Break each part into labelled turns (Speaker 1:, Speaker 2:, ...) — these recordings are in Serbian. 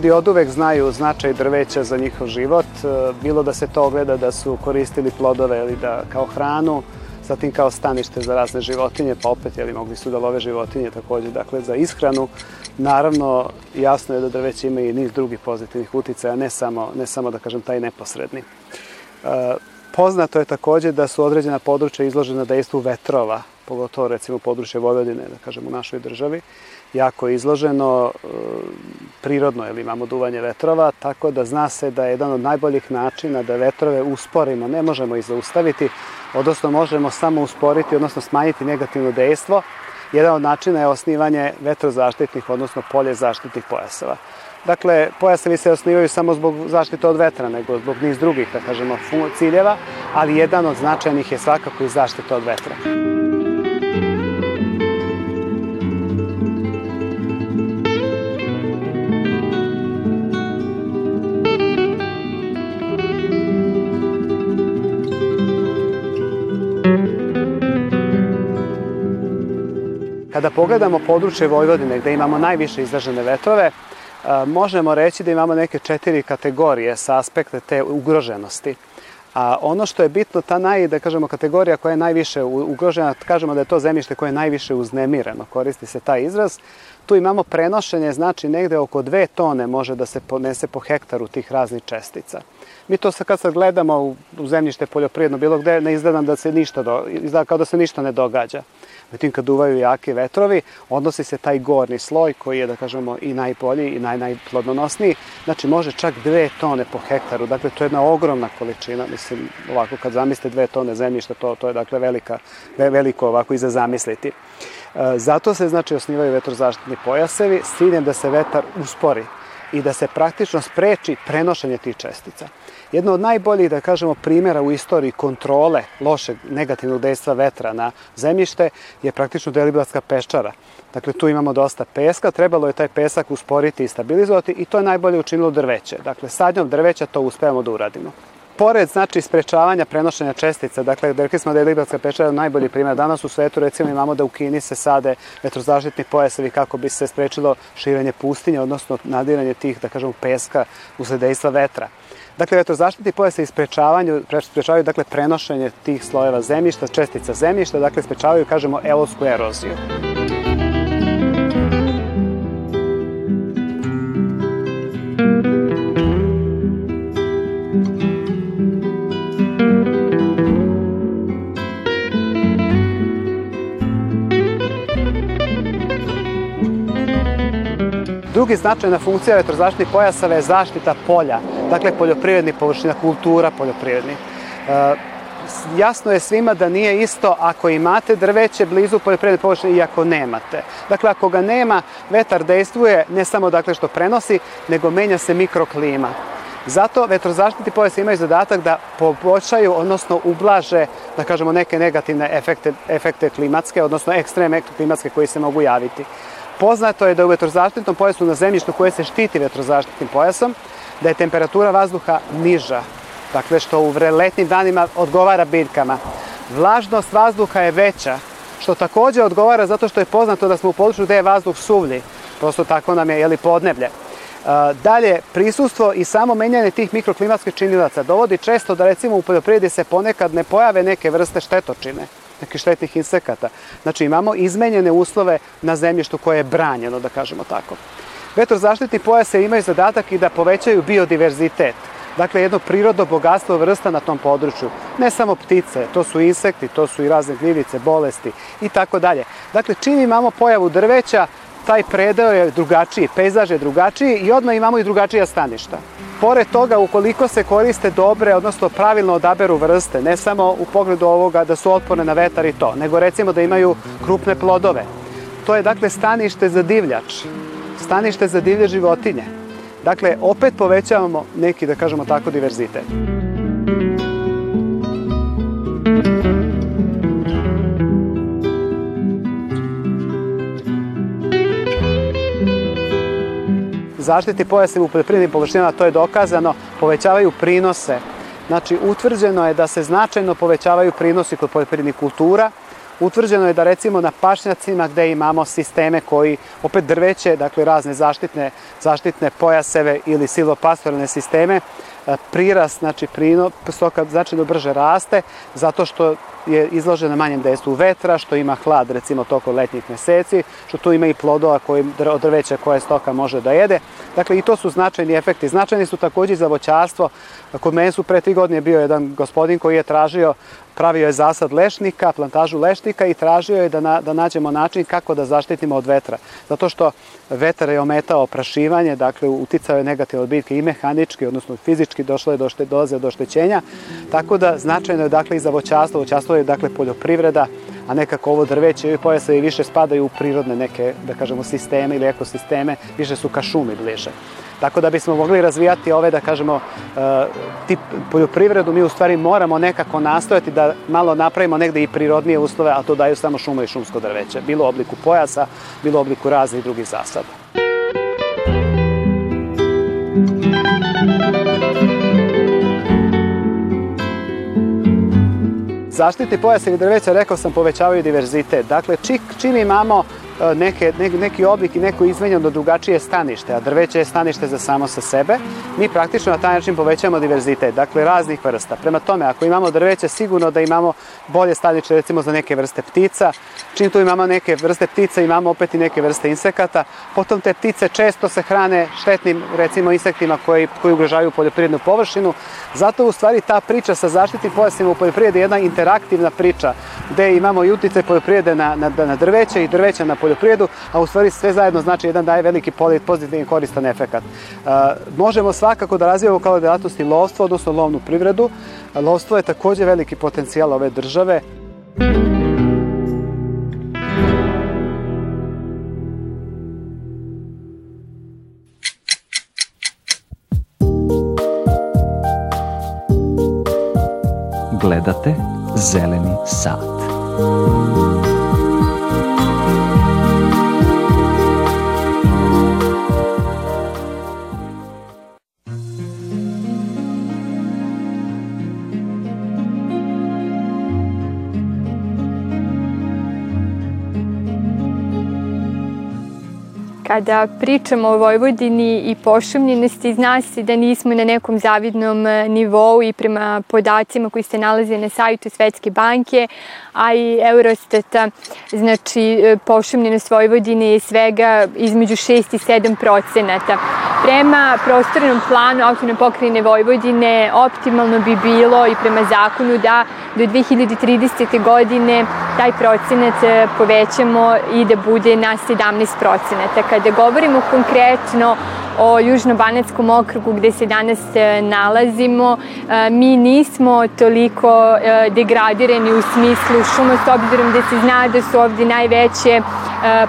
Speaker 1: Ljudi od uvek znaju značaj drveća za njihov život, e, bilo da se to ogleda da su koristili plodove ili da kao hranu, zatim kao stanište za razne životinje, pa opet jeli, mogli su da love životinje takođe, dakle za ishranu. Naravno, jasno je da drveće ima i niz drugih pozitivnih uticaja, ne samo, ne samo da kažem taj neposredni. E, poznato je takođe da su određena područja izložena dejstvu vetrova, pogotovo recimo područje Vojvodine, da kažem u našoj državi, jako izloženo e, prirodno, jer imamo duvanje vetrova, tako da zna se da je jedan od najboljih načina da vetrove usporimo, ne možemo ih zaustaviti, odnosno možemo samo usporiti, odnosno smanjiti negativno dejstvo. Jedan od načina je osnivanje vetrozaštitnih, odnosno polje zaštitnih pojaseva. Dakle, pojasevi se osnivaju samo zbog zaštite od vetra, nego zbog niz drugih, da kažemo, ciljeva, ali jedan od značajnih je svakako i zaštita od vetra. Kada pogledamo područje Vojvodine gde imamo najviše izražene vetrove, možemo reći da imamo neke četiri kategorije sa aspekta te ugroženosti. A ono što je bitno, ta naj, da kažemo, kategorija koja je najviše ugrožena, kažemo da je to zemljište koje je najviše uznemireno, koristi se taj izraz, tu imamo prenošenje, znači negde oko dve tone može da se ponese po hektaru tih raznih čestica. Mi to sad kad sad gledamo u, u zemljište poljoprivredno bilo gde, ne izgleda da se ništa, do, izgleda kao da se ništa ne događa. Međutim, kad duvaju jake vetrovi, odnosi se taj gornji sloj koji je, da kažemo, i najbolji i naj, najplodonosniji. Znači, može čak dve tone po hektaru. Dakle, to je jedna ogromna količina. Mislim, ovako, kad zamislite dve tone zemljišta, to, to je, dakle, velika, veliko ovako i za zamisliti. E, zato se, znači, osnivaju vetrozaštitni pojasevi s ciljem da se vetar uspori i da se praktično spreči prenošenje tih čestica. Jedno od najboljih, da kažemo, primjera u istoriji kontrole lošeg negativnog dejstva vetra na zemljište je praktično Deliblatska peščara. Dakle, tu imamo dosta peska, trebalo je taj pesak usporiti i stabilizovati i to je najbolje učinilo drveće. Dakle, sadnjom drveća to uspevamo da uradimo pored znači sprečavanja prenošenja čestica, dakle rekli smo da je Libratska peščara najbolji primjer. Danas u svetu recimo imamo da u Kini se sade vetrozaštitni pojasevi kako bi se sprečilo širenje pustinje, odnosno nadiranje tih, da kažemo, peska usled dejstva vetra. Dakle, vetrozaštitni pojas se isprečavaju, sprečavaju dakle, prenošenje tih slojeva zemljišta, čestica zemljišta, dakle, sprečavaju, kažemo, elovsku eroziju. Drugi značajna funkcija vetrozaštitnih pojasava je zaštita polja, dakle poljoprivrednih površina, kultura poljoprivrednih. E, jasno je svima da nije isto ako imate drveće blizu poljoprivredne površine i ako nemate. Dakle, ako ga nema, vetar dejstvuje ne samo dakle što prenosi, nego menja se mikroklima. Zato vetrozaštitni pojas imaju zadatak da poboljšaju, odnosno ublaže, da kažemo, neke negativne efekte, efekte klimatske, odnosno ekstreme klimatske koji se mogu javiti. Poznato je da u vetrozaštitnom pojasu na zemljištu koje se štiti vetrozaštitnim pojasom, da je temperatura vazduha niža, dakle što u letnim danima odgovara biljkama. Vlažnost vazduha je veća, što takođe odgovara zato što je poznato da smo u području gde je vazduh suvlji, prosto tako nam je jeli, podneblje. Dalje, prisustvo i samo menjanje tih mikroklimatskih činilaca dovodi često da recimo u poljoprivredi se ponekad ne pojave neke vrste štetočine nekih štetnih insekata. Znači imamo izmenjene uslove na zemljištu koje je branjeno, da kažemo tako. Vetrozaštitni pojase imaju zadatak i da povećaju biodiverzitet. Dakle, jedno prirodno bogatstvo vrsta na tom području. Ne samo ptice, to su insekti, to su i razne gljivice, bolesti i tako dalje. Dakle, čim imamo pojavu drveća, taj predeo je drugačiji, pejzaž je drugačiji i odmah imamo i drugačija staništa. Pored toga, ukoliko se koriste dobre, odnosno pravilno odaberu vrste, ne samo u pogledu ovoga da su otporne na vetar i to, nego recimo da imaju krupne plodove. To je dakle stanište za divljač, stanište za divlje životinje. Dakle, opet povećavamo neki, da kažemo tako, diverzitet. zaštiti pojase u poljoprivrednim površinama, to je dokazano, povećavaju prinose. Znači, utvrđeno je da se značajno povećavaju prinosi kod poljoprivrednih kultura, utvrđeno je da recimo na pašnjacima gde imamo sisteme koji, opet drveće, dakle razne zaštitne, zaštitne pojaseve ili silopastorne sisteme, e, prirast, znači prino, stoka značajno brže raste, zato što je izložena manjem dejstvu vetra, što ima hlad recimo tokom letnjih meseci, što tu ima i plodova koji, od drveća koje stoka može da jede. Dakle, i to su značajni efekti. Značajni su takođe za voćarstvo. Kod mene su pre tri godine bio jedan gospodin koji je tražio pravio je zasad lešnika, plantažu lešnika i tražio je da, na, da nađemo način kako da zaštitimo od vetra. Zato što vetar je ometao oprašivanje, dakle uticao je negativno odbitke i mehanički, odnosno fizički došlo je do šte, dolaze do oštećenja. Tako da značajno je dakle i za voćarstvo, voćarstvo je dakle poljoprivreda, a nekako ovo drveće i pojasevi više spadaju u prirodne neke, da kažemo, sisteme ili ekosisteme, više su ka šumi bliže. Tako da bismo mogli razvijati ove, da kažemo, e, tip poljoprivredu, mi u stvari moramo nekako nastojati da malo napravimo negde i prirodnije uslove, a to daju samo šumo i šumsko drveće, bilo u obliku pojasa, bilo u obliku raznih drugih zasada. Zaštiti pojasa i drveća, rekao sam, povećavaju diverzitet. Dakle, čim imamo neke, ne, neki oblik i neko izmenjeno drugačije stanište, a drveće je stanište za samo sa sebe, mi praktično na taj način povećamo diverzitet, dakle raznih vrsta. Prema tome, ako imamo drveće, sigurno da imamo bolje stanište recimo za neke vrste ptica, čim tu imamo neke vrste ptica, imamo opet i neke vrste insekata, potom te ptice često se hrane štetnim recimo insektima koji, koji ugrožavaju poljoprivrednu površinu, zato u stvari ta priča sa zaštitnim pojasima u poljoprivredi je jedna interaktivna priča, gde imamo i utice poljoprivrede na, na, na drveće i drveća na poljoprivredu, a u stvari sve zajedno znači jedan daje veliki pozitivni koristan efekat. Možemo svakako da razvijamo kao delatnost i lovstvo, odnosno lovnu privredu. Lovstvo je takođe veliki potencijal ove države.
Speaker 2: Gledate Zeleni sat.
Speaker 3: Kada pričamo o Vojvodini i pošumljenosti, zna se da nismo na nekom zavidnom e, nivou i prema podacima koji se nalaze na sajtu Svetske banke, a i Eurostata, znači e, pošumljenost Vojvodine je svega između 6 i 7 procenata. Prema prostornom planu autonome pokrajine Vojvodine optimalno bi bilo i prema zakonu da do 2030. godine taj procenat e, povećamo i da bude na 17 procenata. Kada govorimo konkretno o Južno-Banatskom okrugu gde se danas e, nalazimo, e, mi nismo toliko degradirani u smislu šuma s obzirom da se zna da su ovde najveće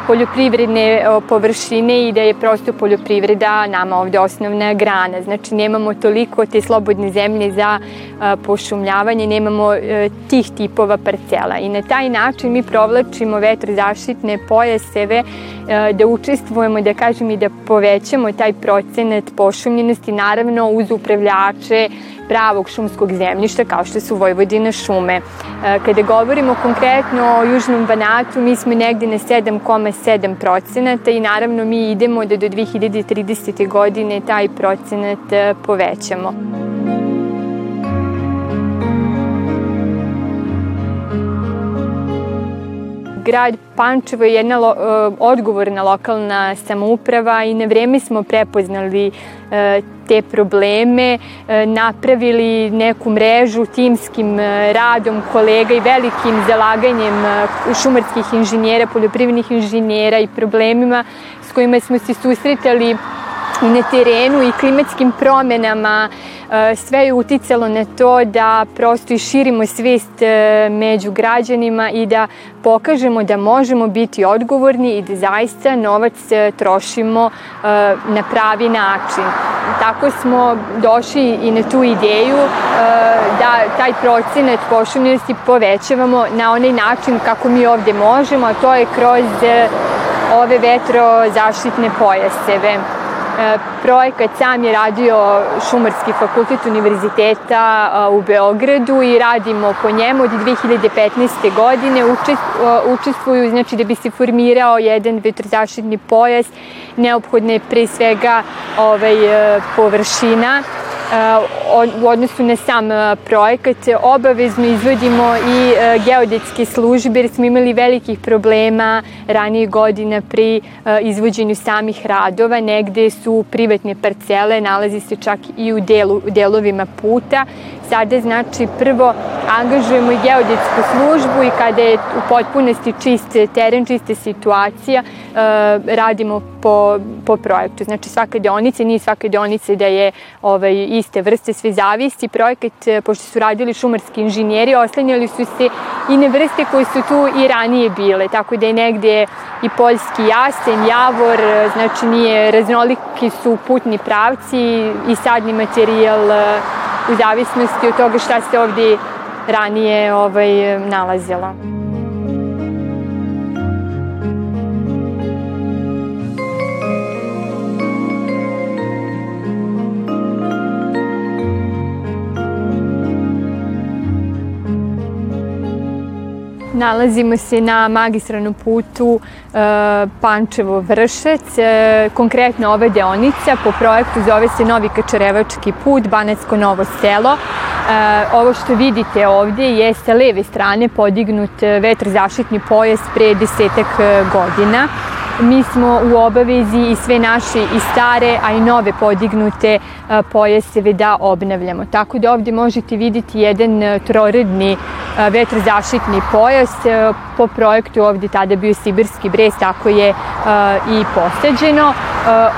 Speaker 3: poljoprivredne površine i da je prosto poljoprivreda nama ovde osnovna grana. Znači nemamo toliko te slobodne zemlje za pošumljavanje, nemamo tih tipova parcela i na taj način mi provlačimo vetrozaštitne pojaseve da učestvujemo, da kažem i da povećamo taj procenat pošumljenosti, naravno uz upravljače pravog šumskog zemljišta kao što su Vojvodina šume. E, kada govorimo konkretno o Južnom Banatu, mi smo negde na 7,7 procenata i naravno mi idemo da do 2030. godine taj procenat e, povećamo. Grad Pančevo je jedna lo, e, odgovorna lokalna samouprava i na vreme smo prepoznali e, te probleme, e, napravili neku mrežu timskim radom kolega i velikim zalaganjem šumarskih inženjera, poljoprivrednih inženjera i problemima s kojima smo se susretali na terenu i klimatskim promenama, sve je uticalo na to da prosto i širimo svest e, među građanima i da pokažemo da možemo biti odgovorni i da zaista novac e, trošimo e, na pravi način. Tako smo došli i na tu ideju da taj procenat pošumljenosti povećavamo na onaj način kako mi ovde možemo, a to je kroz ove vetrozaštitne pojaseve. Projekat sam je radio Šumarski fakultet univerziteta u Beogradu i radimo po njemu od 2015. godine. Učestvuju, znači da bi se formirao jedan vetrozaštitni pojas, neophodne pre svega ovaj, površina u odnosu na sam e, projekat obavezno izvodimo i geodetske službe jer smo imali velikih problema ranije godina pri izvođenju samih radova. Negde su privatne parcele, nalazi se čak i u, delu, delovima puta. Sada znači prvo angažujemo geodetsku službu i kada je u potpunosti čist teren, čista situacija, radimo po, po projektu. Znači svaka deonica, nije svaka deonica da je ovaj, iste vrste, sve zavisi. Projekat, e, pošto su radili šumarski inženjeri, oslanjali su se i na vrste koje su tu i ranije bile, tako da je negde i poljski jasen, javor, e, znači nije, raznoliki su putni pravci i sadni materijal e, u zavisnosti od toga šta se ovde ranije ovaj, nalazilo. Nalazimo se na magistralnom putu e, Pančevo-Vršec, e, konkretno ova deonica po projektu zove se Novi Kačarevački put, Banacko Novo selo. E, ovo što vidite ovde je sa leve strane podignut vetrozaštitni pojas pre desetak godina mi smo u obavezi i sve naše i stare, a i nove podignute pojaseve da obnavljamo. Tako da ovde možete videti jedan troredni vetrozaštitni pojas. Po projektu ovde tada bio Sibirski brez, tako je i posađeno.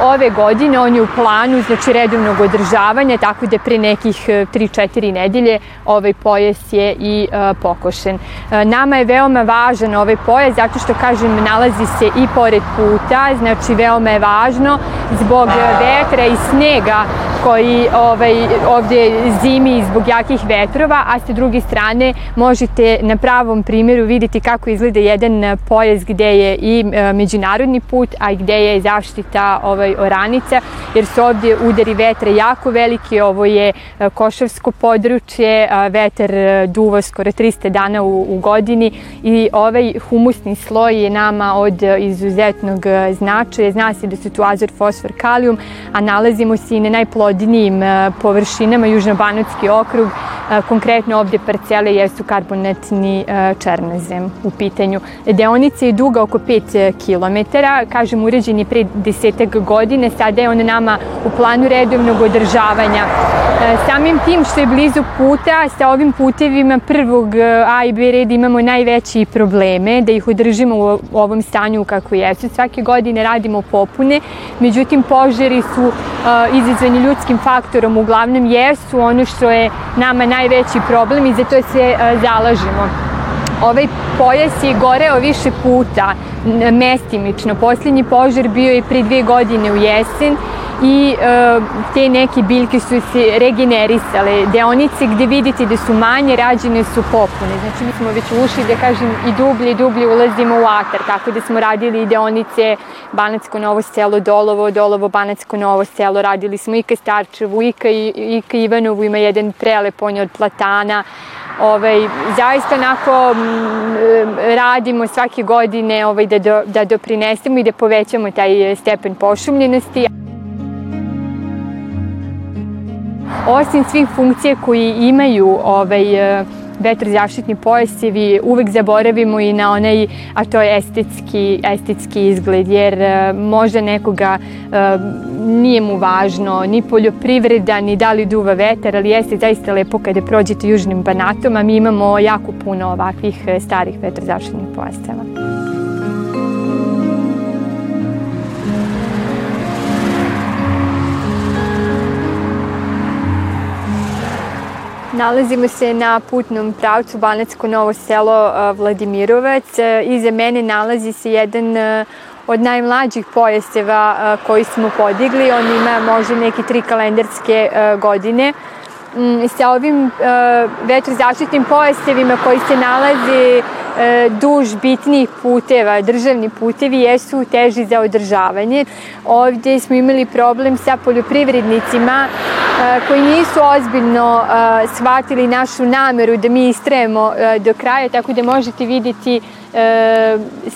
Speaker 3: Ove godine on je u planu znači redovnog održavanja, tako da pre nekih 3-4 nedelje ovaj pojas je i pokošen. Nama je veoma važan ovaj pojas zato što, kažem, nalazi se i pored puta, znači veoma je važno zbog vetra i snega koji ovaj, ovde zimi zbog jakih vetrova, a sa druge strane možete na pravom primjeru videti kako izgleda jedan pojas gde je i e, međunarodni put, a i gde je zaštita ovaj, oranica, jer su ovde udari vetra jako veliki, ovo je e, košavsko područje, vetar e, duva skoro 300 dana u, u godini i ovaj humusni sloj je nama od izuzetnog značaja. Zna se da su tu azor, fosfor, kalijum, a nalazimo se i na najplodnijim površinama, Južnobanotski okrug, konkretno ovde parcele jesu karbonatni černozem u pitanju. Deonica je duga oko 5 km, kažem uređen je pre desetak godine, sada je on nama u planu redovnog održavanja. Samim tim što je blizu puta, sa ovim putevima prvog A i B reda imamo najveći probleme, da ih održimo u ovom stanju kako jesu. Svake godine radimo popune, međutim požari su izazvani ljudskim faktorom, uglavnom jesu ono što je nama najveći problem i za to se zalažemo. Ovaj pojas je goreo više puta, mestimično. Posljednji požar bio je pre dve godine u jesen i e, te neke biljke su se regenerisale. Deonice gde vidite da su manje, rađene su popune. Znači mi smo već ušli, da kažem, i dublje i dublje ulazimo u atar, tako da smo radili i deonice Banacko Novo selo, Dolovo, Dolovo, Banacko Novo selo, radili smo i ka Starčevu, i ka, i ka Ivanovu, ima jedan prelep, on je od platana, ovaj, zaista onako m, radimo svake godine ovaj, da, do, da doprinesemo i da povećamo taj stepen pošumljenosti. Osim svih funkcija koji imaju ovaj, e, vetrozaštitni pojasevi uvek zaboravimo i na onaj, a to je estetski, estetski izgled, jer e, možda nekoga e, nije mu važno ni poljoprivreda, ni da li duva vetar, ali jeste zaista lepo kada prođete južnim banatom, a mi imamo jako puno ovakvih starih vetrozaštitnih pojaseva. Nalazimo se na putnom pravcu Banacko Novo selo Vladimirovac. Iza mene nalazi se jedan od najmlađih pojaseva koji smo podigli. On ima možda neke tri kalendarske godine. Mm, sa ovim vetrozaštitnim pojasevima koji se nalaze e, duž bitnih puteva, državni putevi jesu teži za održavanje. Ovde smo imali problem sa poljoprivrednicima e, koji nisu ozbiljno e, shvatili našu nameru da mi istrajemo do kraja, tako da možete vidjeti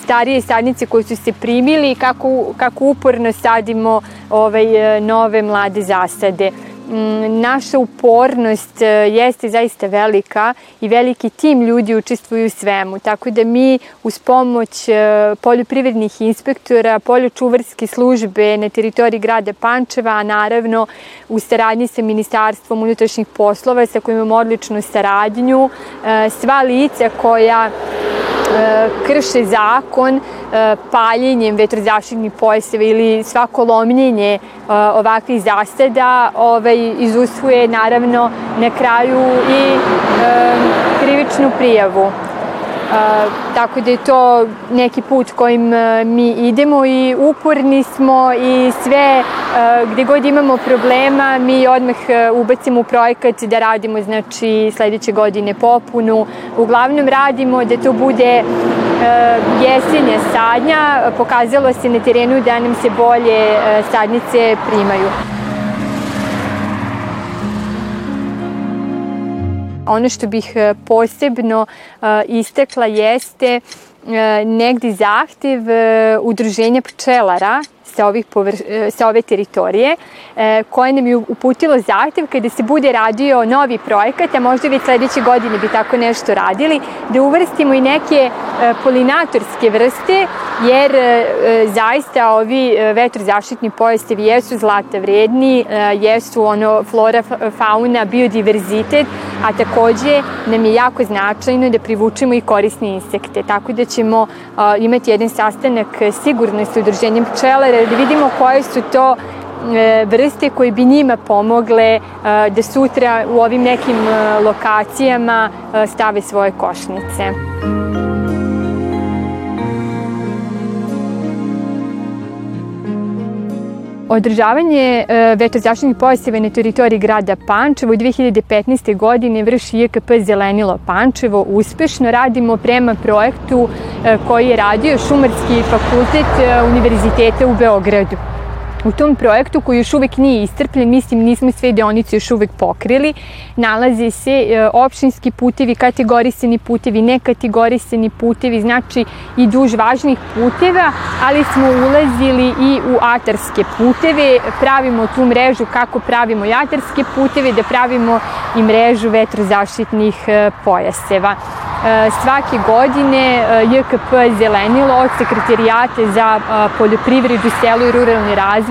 Speaker 3: starije sadnice koje su se primili i kako, kako uporno sadimo ovaj, nove mlade zasade. Mm, naša upornost e, jeste zaista velika i veliki tim ljudi učestvuju u svemu, tako da mi uz pomoć e, poljoprivrednih inspektora, poljočuvarske službe na teritoriji grada Pančeva, a naravno u saradnji sa Ministarstvom unutrašnjih poslova sa kojim imamo odličnu saradnju, e, sva lica koja krše zakon paljenjem vetrozaštitnih pojaseva ili svako lomljenje ovakvih zasada ovaj, izusuje naravno na kraju i krivičnu prijavu. Tako da je to neki put kojim mi idemo i uporni smo i sve gde god imamo problema mi odmah ubacimo u projekat da radimo znači sledeće godine popunu. Uglavnom radimo da to bude jesenja sadnja. Pokazalo se na terenu da nam se bolje sadnice primaju. Ono što bih e, posebno e, istekla jeste e, negdje zahtev udruženja pčelara sa, ovih povr... sa ove teritorije, koje nam je uputilo zahtev kada se bude radio novi projekat, a možda već sledeće godine bi tako nešto radili, da uvrstimo i neke polinatorske vrste, jer zaista ovi vetrozaštitni pojastevi jesu zlata vredni, jesu ono flora, fauna, biodiverzitet, a takođe nam je jako značajno da privučemo i korisne insekte, tako da ćemo imati jedan sastanak sigurno sa udruženjem pčelara da vidimo koje su to e, vrste koje bi njima pomogle da sutra u ovim nekim lokacijama stave svoje košnice. Održavanje e, vetrozaštitnih pojaseva na teritoriji grada Pančevo u 2015. godine vrši IKP Zelenilo Pančevo. Uspešno radimo prema projektu e, koji je radio Šumarski fakultet e, Univerziteta u Beogradu. U tom projektu koji još uvek nije istrpljen, mislim nismo sve deonice još uvek pokrili, nalaze se e, opštinski putevi, kategorisani putevi, nekategorisani putevi, znači i duž važnih puteva, ali smo ulazili i u atarske puteve, pravimo tu mrežu kako pravimo i atarske puteve, da pravimo i mrežu vetrozaštitnih e, pojaseva. E, svake godine JKP Zelenilo od sekretarijate za poljoprivredu, selo i ruralni razvoj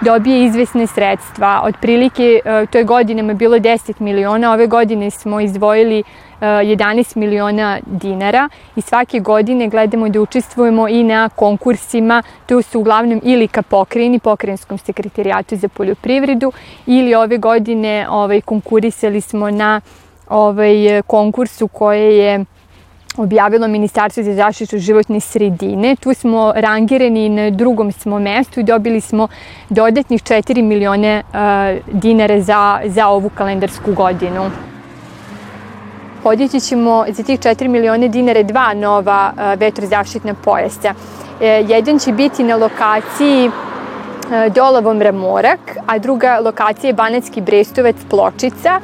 Speaker 3: dobije izvesne sredstva. Otprilike toj godinama je bilo 10 miliona, ove godine smo izdvojili 11 miliona dinara i svake godine gledamo da učestvujemo i na konkursima, to su uglavnom ili ka pokrajini, pokrajinskom sekretarijatu za poljoprivredu ili ove godine ovaj, konkurisali smo na ovaj, konkursu koje je objavilo Ministarstvo za zaštitu životne sredine. Tu smo rangirani na drugom smo mestu i dobili smo dodatnih 4 milione uh, dinara za, za ovu kalendarsku godinu. Podići ćemo za tih 4 milione dinara dva nova uh, vetrozaštitna pojasa. E, jedan će biti na lokaciji Dolovom Ramorak, a druga lokacija je Banacki Brestovac Pločica. E,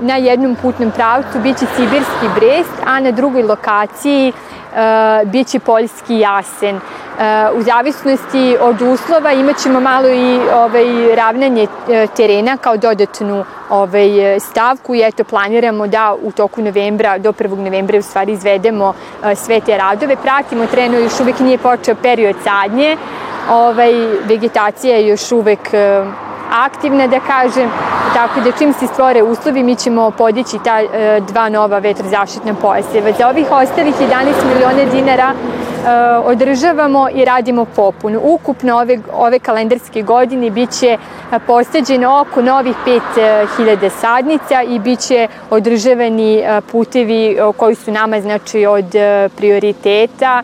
Speaker 3: na jednom putnom pravcu biće Sibirski Brest, a na drugoj lokaciji e, biće Poljski Jasen. U zavisnosti od uslova imaćemo malo i ovaj, ravnanje terena kao dodatnu ovaj, stavku i eto planiramo da u toku novembra, do 1. novembra u stvari izvedemo sve te radove. Pratimo treno, još uvek nije počeo period sadnje, ovaj, vegetacija je još uvek e, aktivna, da kažem, tako da čim se stvore uslovi mi ćemo podići ta e, dva nova vetrozaštitna pojaseva. Za ovih ostalih 11 miliona dinara e, održavamo i radimo popunu. Ukupno ove, ove kalendarske godine biće postađeno oko novih 5000 sadnica i biće održavani putevi koji su nama znači od prioriteta.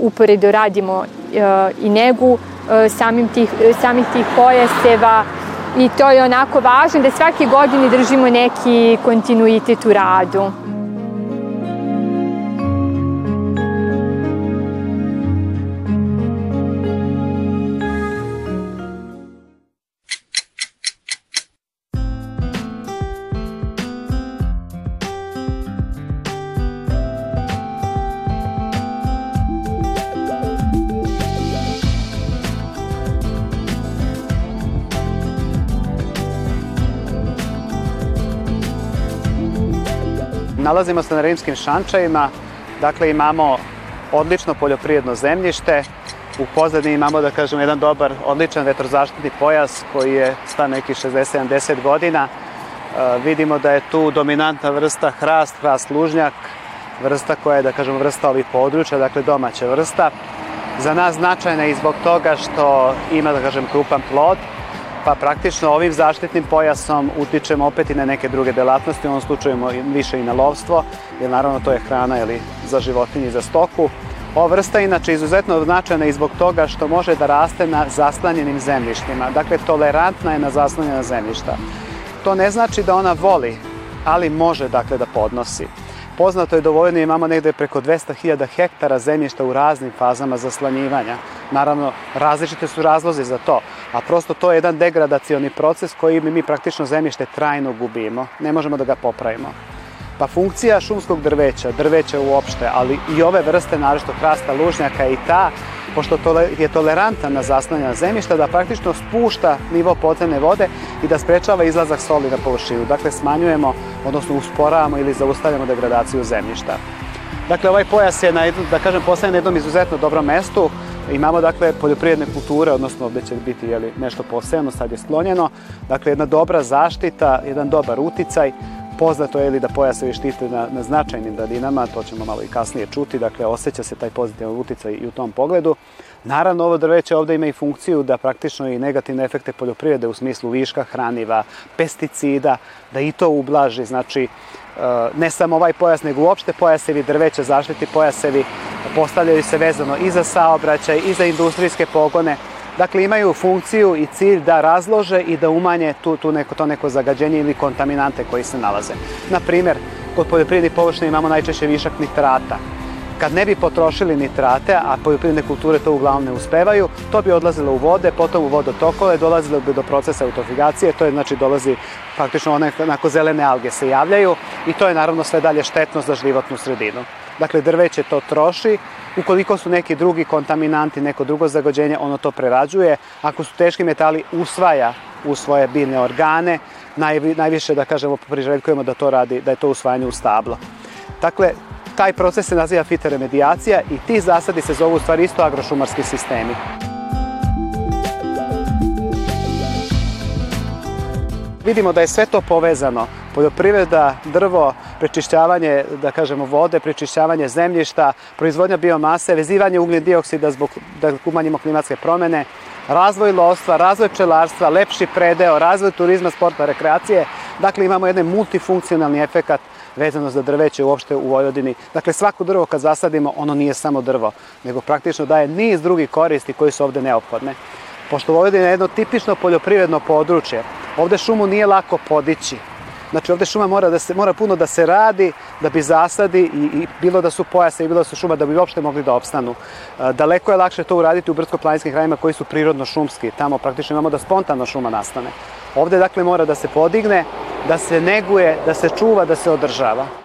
Speaker 3: Uporedo radimo i negu e, samim tih, samih tih pojaseva i to je onako važno da svake godine držimo neki kontinuitet u radu.
Speaker 1: Nalazimo se na rimskim šančajima, dakle imamo odlično poljoprivredno zemljište, u pozadini imamo, da kažem, jedan dobar, odličan vetrozaštitni pojas koji je sta neki 60-70 godina. E, vidimo da je tu dominantna vrsta hrast, hrast lužnjak, vrsta koja je, da kažemo, vrsta ovih područja, dakle domaća vrsta. Za nas značajna i zbog toga što ima, da kažem, krupan plod, pa praktično ovim zaštitnim pojasom utičemo opet i na neke druge delatnosti, u ovom slučaju više i na lovstvo, jer naravno to je hrana ili za životinje i za stoku. Ova vrsta inače izuzetno značajna i zbog toga što može da raste na zaslanjenim zemljištima. Dakle, tolerantna je na zaslanjena zemljišta. To ne znači da ona voli, ali može dakle da podnosi. Poznato je dovoljno imamo negde preko 200.000 hektara zemljišta u raznim fazama zaslanjivanja. Naravno, različite su razlozi za to, a prosto to je jedan degradacioni proces koji mi praktično zemljište trajno gubimo. Ne možemo da ga popravimo. Pa funkcija šumskog drveća, drveća uopšte, ali i ove vrste, naravno hrasta lužnjaka i ta, pošto je tolerantan na zaslanjena zemljišta, da praktično spušta nivo podzemne vode i da sprečava izlazak soli na površinu. Dakle, smanjujemo, odnosno usporavamo ili zaustavljamo degradaciju zemljišta. Dakle, ovaj pojas je, na, da kažem, postaje na jednom izuzetno dobrom mestu. Imamo, dakle, poljoprivredne kulture, odnosno ovde će biti jeli, nešto posebno, sad je sklonjeno. Dakle, jedna dobra zaštita, jedan dobar uticaj, Poznato je li da pojasevi štite na, na značajnim daljinama, to ćemo malo i kasnije čuti, dakle osjeća se taj pozitivan uticaj i u tom pogledu. Naravno, ovo drveće ovde ima i funkciju da praktično i negativne efekte poljoprivrede u smislu viška hraniva, pesticida, da i to ublaži, znači e, ne samo ovaj pojas, nego uopšte pojasevi drveća, zaštiti pojasevi postavljaju se vezano i za saobraćaj, i za industrijske pogone, Dakle, imaju funkciju i cilj da razlože i da umanje tu, tu neko, to neko zagađenje ili kontaminante koji se nalaze. Na primer, kod poljoprivrednih površina imamo najčešće višak nitrata. Kad ne bi potrošili nitrate, a poljoprivredne kulture to uglavnom ne uspevaju, to bi odlazilo u vode, potom u vodotokove, dolazilo bi do procesa eutrofigacije, to je znači dolazi praktično onako zelene alge se javljaju i to je naravno sve dalje štetno za životnu sredinu. Dakle, drveće to troši, ukoliko su neki drugi kontaminanti, neko drugo zagađenje, ono to prerađuje. Ako su teški metali, usvaja u svoje biljne organe, Naj, najviše da kažemo priželjkujemo da to radi, da je to usvajanje u stablo. Dakle, taj proces se naziva fitoremedijacija i ti zasadi se zovu u stvari isto agrošumarski sistemi. Vidimo da je sve to povezano. Poljoprivreda, drvo, prečišćavanje, da kažemo, vode, prečišćavanje zemljišta, proizvodnja biomase, vezivanje ugljen dioksida zbog da umanjimo klimatske promene, razvoj lovstva, razvoj pčelarstva, lepši predeo, razvoj turizma, sporta, rekreacije. Dakle, imamo jedan multifunkcionalni efekat vezano za drveće uopšte u Vojvodini. Dakle, svako drvo kad zasadimo, ono nije samo drvo, nego praktično daje niz drugih koristi koji su ovde neophodne. Pošto Vojvodina je jedno tipično poljoprivredno područje, ovde šumu nije lako podići. Znači ovde šuma mora, da se, mora puno da se radi, da bi zasadi i, i bilo da su pojase i bilo da su šuma da bi uopšte mogli da opstanu. E, daleko je lakše to uraditi u brdsko-planinskim krajima koji su prirodno šumski. Tamo praktično imamo da spontano šuma nastane. Ovde dakle mora da se podigne, da se neguje, da se čuva, da se održava.